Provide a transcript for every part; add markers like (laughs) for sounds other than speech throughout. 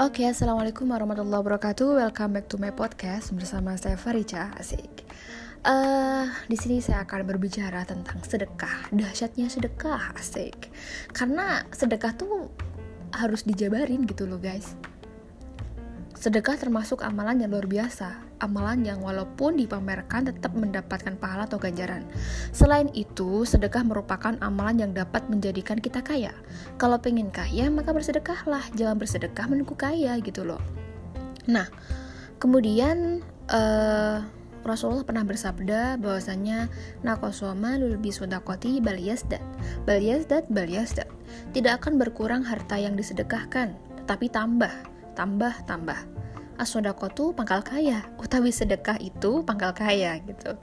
Oke, assalamualaikum warahmatullahi wabarakatuh. Welcome back to my podcast bersama saya Farica Asik. Uh, di sini saya akan berbicara tentang sedekah, dahsyatnya sedekah asik. Karena sedekah tuh harus dijabarin gitu loh guys. Sedekah termasuk amalan yang luar biasa, amalan yang walaupun dipamerkan tetap mendapatkan pahala atau ganjaran. Selain itu, sedekah merupakan amalan yang dapat menjadikan kita kaya. Kalau pengen kaya, maka bersedekahlah, jangan bersedekah menunggu kaya gitu loh. Nah, kemudian uh, Rasulullah pernah bersabda bahwasanya nakosoma lulbi sodakoti baliyasdat baliyasdat baliyasdat tidak akan berkurang harta yang disedekahkan tetapi tambah tambah tambah. Asodakotu pangkal kaya utawi sedekah itu pangkal kaya gitu.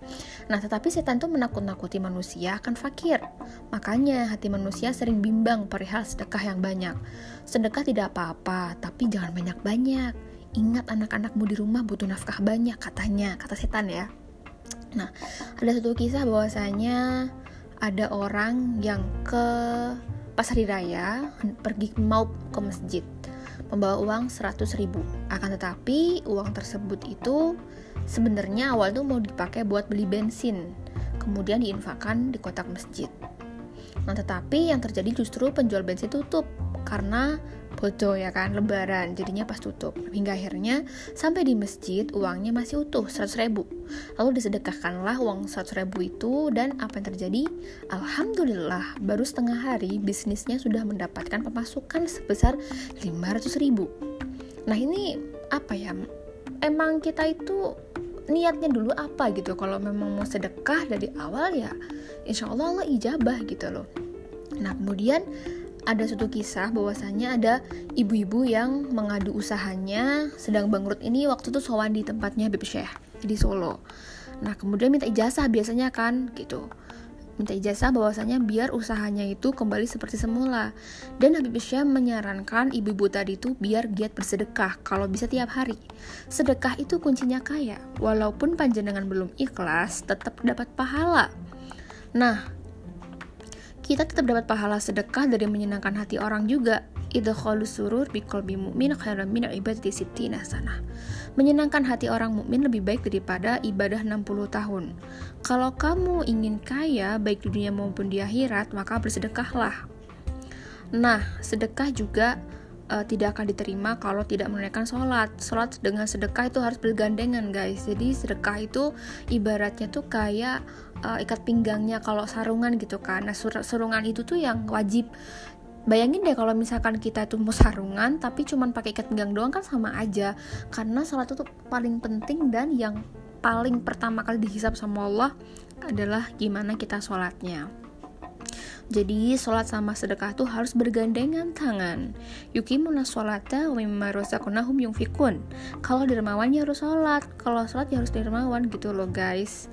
Nah tetapi setan itu menakut-nakuti manusia akan fakir. Makanya hati manusia sering bimbang perihal sedekah yang banyak. Sedekah tidak apa-apa tapi jangan banyak-banyak. Ingat anak-anakmu di rumah butuh nafkah banyak katanya kata setan ya. Nah ada satu kisah bahwasanya ada orang yang ke pasar raya pergi mau ke masjid membawa uang 100 ribu. Akan tetapi uang tersebut itu sebenarnya awal tuh mau dipakai buat beli bensin. Kemudian diinfakkan di kotak masjid nah tetapi yang terjadi justru penjual bensin tutup karena bodoh ya kan lebaran jadinya pas tutup. Hingga akhirnya sampai di masjid uangnya masih utuh 100 ribu. Lalu disedekahkanlah uang 100 ribu itu dan apa yang terjadi? Alhamdulillah baru setengah hari bisnisnya sudah mendapatkan pemasukan sebesar 500 ribu. Nah ini apa ya? Emang kita itu niatnya dulu apa gitu kalau memang mau sedekah dari awal ya insya Allah Allah ijabah gitu loh nah kemudian ada suatu kisah bahwasanya ada ibu-ibu yang mengadu usahanya sedang bangkrut ini waktu itu sowan di tempatnya Habib Syekh di Solo. Nah, kemudian minta ijazah biasanya kan gitu. Minta ijazah bahwasanya biar usahanya itu kembali seperti semula. Dan Habib Syekh menyarankan ibu-ibu tadi itu biar giat bersedekah kalau bisa tiap hari. Sedekah itu kuncinya kaya. Walaupun panjenengan belum ikhlas, tetap dapat pahala. Nah, kita tetap dapat pahala sedekah dari menyenangkan hati orang juga. Idkhalu surur biqalbi mu'min khairan min ibadati sittina sana. Menyenangkan hati orang mukmin lebih baik daripada ibadah 60 tahun. Kalau kamu ingin kaya baik di dunia maupun di akhirat, maka bersedekahlah. Nah, sedekah juga uh, tidak akan diterima kalau tidak menunaikan sholat. Sholat dengan sedekah itu harus bergandengan guys. Jadi sedekah itu ibaratnya tuh kayak uh, ikat pinggangnya kalau sarungan gitu kan. Nah sarungan itu tuh yang wajib. Bayangin deh kalau misalkan kita tuh mau sarungan tapi cuman pakai ikat pinggang doang kan sama aja. Karena sholat itu paling penting dan yang paling pertama kali dihisap sama Allah adalah gimana kita sholatnya. Jadi sholat sama sedekah tuh harus bergandengan tangan. Yukimuna sholata wa mimma razaqnahum yunfikun. Kalau dermawan ya harus sholat, kalau sholat ya harus dermawan gitu loh guys.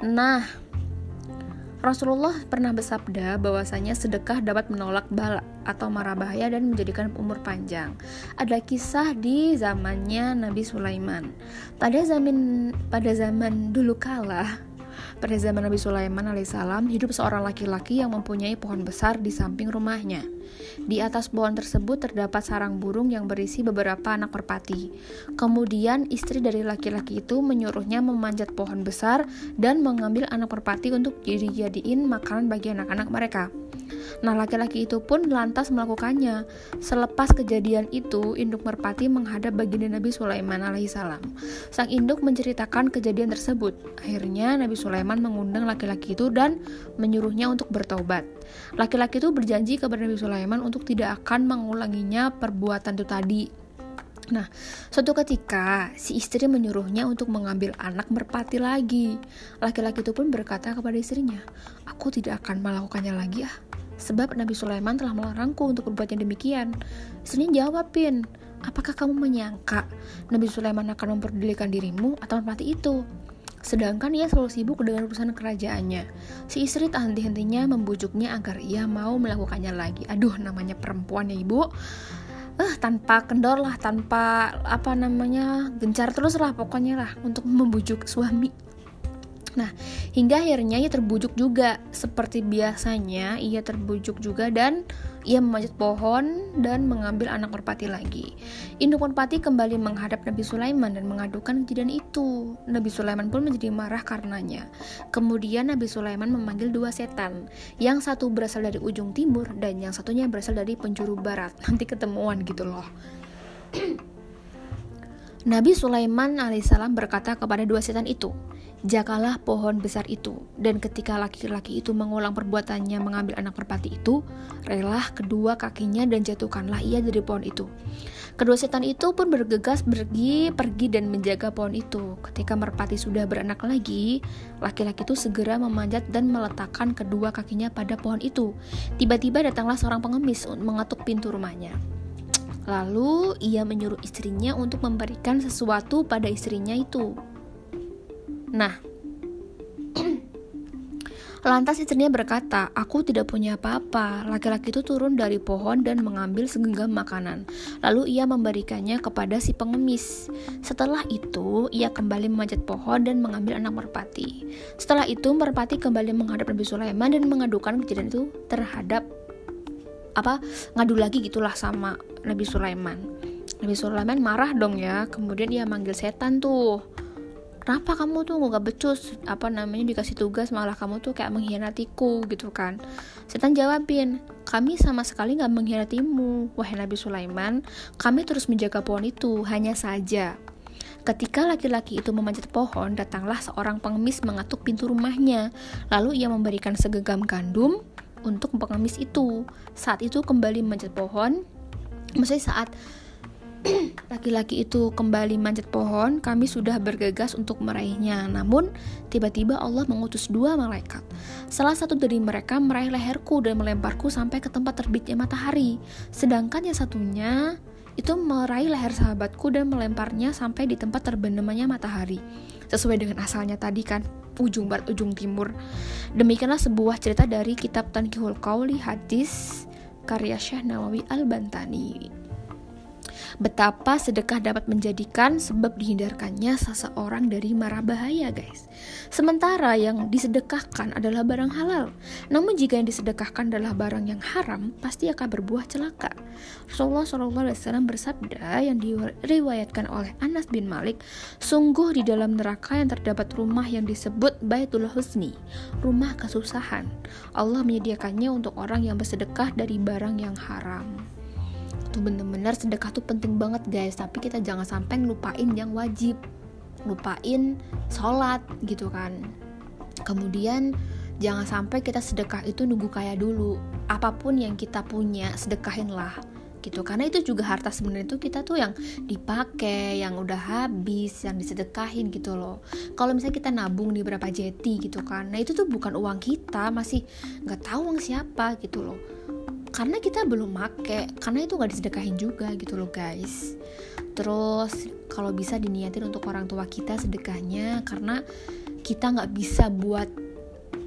Nah, Rasulullah pernah bersabda bahwasanya sedekah dapat menolak bala atau mara bahaya dan menjadikan umur panjang. Ada kisah di zamannya Nabi Sulaiman. Pada zaman pada zaman dulu kala pada zaman Nabi Sulaiman alaihissalam, hidup seorang laki-laki yang mempunyai pohon besar di samping rumahnya. Di atas pohon tersebut terdapat sarang burung yang berisi beberapa anak merpati. Kemudian istri dari laki-laki itu menyuruhnya memanjat pohon besar dan mengambil anak merpati untuk dijadiin makanan bagi anak-anak mereka. Nah, laki-laki itu pun lantas melakukannya. Selepas kejadian itu, induk merpati menghadap baginda Nabi Sulaiman alaihissalam. Sang induk menceritakan kejadian tersebut. Akhirnya Nabi Sulaiman mengundang laki-laki itu dan menyuruhnya untuk bertobat. Laki-laki itu berjanji kepada Nabi Sulaiman untuk tidak akan mengulanginya perbuatan itu tadi. Nah, suatu ketika si istri menyuruhnya untuk mengambil anak merpati lagi. Laki-laki itu pun berkata kepada istrinya, "Aku tidak akan melakukannya lagi ah." Sebab Nabi Sulaiman telah melarangku untuk berbuat yang demikian. Istrinya jawabin, apakah kamu menyangka Nabi Sulaiman akan memperdulikan dirimu atau merpati itu? Sedangkan ia selalu sibuk dengan urusan kerajaannya. Si istri tak henti-hentinya membujuknya agar ia mau melakukannya lagi. Aduh, namanya perempuan ya ibu. Eh, tanpa kendor lah, tanpa apa namanya gencar terus lah pokoknya lah untuk membujuk suami. Nah, hingga akhirnya ia terbujuk juga. Seperti biasanya, ia terbujuk juga dan ia memanjat pohon dan mengambil anak merpati lagi. Induk merpati kembali menghadap Nabi Sulaiman dan mengadukan kejadian itu. Nabi Sulaiman pun menjadi marah karenanya. Kemudian Nabi Sulaiman memanggil dua setan. Yang satu berasal dari ujung timur dan yang satunya berasal dari penjuru barat. (laughs) Nanti ketemuan gitu loh. (clears throat) Nabi Sulaiman alaihissalam berkata kepada dua setan itu, Jagalah pohon besar itu, dan ketika laki-laki itu mengulang perbuatannya mengambil anak merpati itu, relah kedua kakinya dan jatuhkanlah ia dari pohon itu. Kedua setan itu pun bergegas pergi, pergi dan menjaga pohon itu. Ketika merpati sudah beranak lagi, laki-laki itu segera memanjat dan meletakkan kedua kakinya pada pohon itu. Tiba-tiba datanglah seorang pengemis untuk mengetuk pintu rumahnya. Lalu ia menyuruh istrinya untuk memberikan sesuatu pada istrinya itu. Nah, Lantas istrinya berkata, aku tidak punya apa-apa. Laki-laki itu turun dari pohon dan mengambil segenggam makanan. Lalu ia memberikannya kepada si pengemis. Setelah itu, ia kembali memanjat pohon dan mengambil anak merpati. Setelah itu, merpati kembali menghadap Nabi Sulaiman dan mengadukan kejadian itu terhadap apa ngadu lagi gitulah sama Nabi Sulaiman. Nabi Sulaiman marah dong ya. Kemudian ia manggil setan tuh kenapa kamu tuh gak becus apa namanya dikasih tugas malah kamu tuh kayak mengkhianatiku gitu kan setan jawabin kami sama sekali gak mengkhianatimu wahai Nabi Sulaiman kami terus menjaga pohon itu hanya saja Ketika laki-laki itu memanjat pohon, datanglah seorang pengemis mengatuk pintu rumahnya. Lalu ia memberikan segenggam gandum untuk pengemis itu. Saat itu kembali memanjat pohon, maksudnya saat (clears throat) laki-laki itu kembali manjat pohon, kami sudah bergegas untuk meraihnya. Namun, tiba-tiba Allah mengutus dua malaikat. Salah satu dari mereka meraih leherku dan melemparku sampai ke tempat terbitnya matahari. Sedangkan yang satunya itu meraih leher sahabatku dan melemparnya sampai di tempat terbenamnya matahari. Sesuai dengan asalnya tadi kan, ujung barat ujung timur. Demikianlah sebuah cerita dari kitab Tankihul Qauli hadis karya Syekh Nawawi Al-Bantani betapa sedekah dapat menjadikan sebab dihindarkannya seseorang dari marah bahaya, guys. Sementara yang disedekahkan adalah barang halal. Namun jika yang disedekahkan adalah barang yang haram, pasti akan berbuah celaka. Rasulullah SAW bersabda yang diriwayatkan oleh Anas bin Malik, sungguh di dalam neraka yang terdapat rumah yang disebut Baitul Husni, rumah kesusahan. Allah menyediakannya untuk orang yang bersedekah dari barang yang haram tuh bener-bener sedekah tuh penting banget guys. Tapi kita jangan sampai ngelupain yang wajib. Lupain sholat gitu kan. Kemudian jangan sampai kita sedekah itu nunggu kaya dulu. Apa pun yang kita punya sedekahin lah gitu. Karena itu juga harta sebenarnya itu kita tuh yang dipakai yang udah habis yang disedekahin gitu loh. Kalau misalnya kita nabung di berapa jeti gitu kan. Nah itu tuh bukan uang kita. Masih nggak tahu uang siapa gitu loh karena kita belum make karena itu nggak disedekahin juga gitu loh guys. Terus kalau bisa diniatin untuk orang tua kita sedekahnya karena kita nggak bisa buat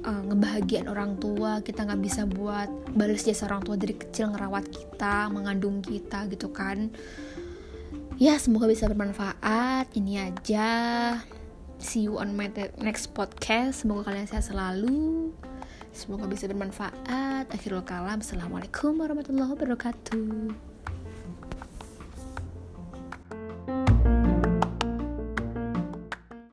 uh, ngebahagiain orang tua kita nggak bisa buat balas jasa orang tua dari kecil ngerawat kita mengandung kita gitu kan. Ya semoga bisa bermanfaat. Ini aja. See you on my next podcast. Semoga kalian sehat selalu Semoga bisa bermanfaat. Akhirul kalam. Assalamualaikum warahmatullahi wabarakatuh.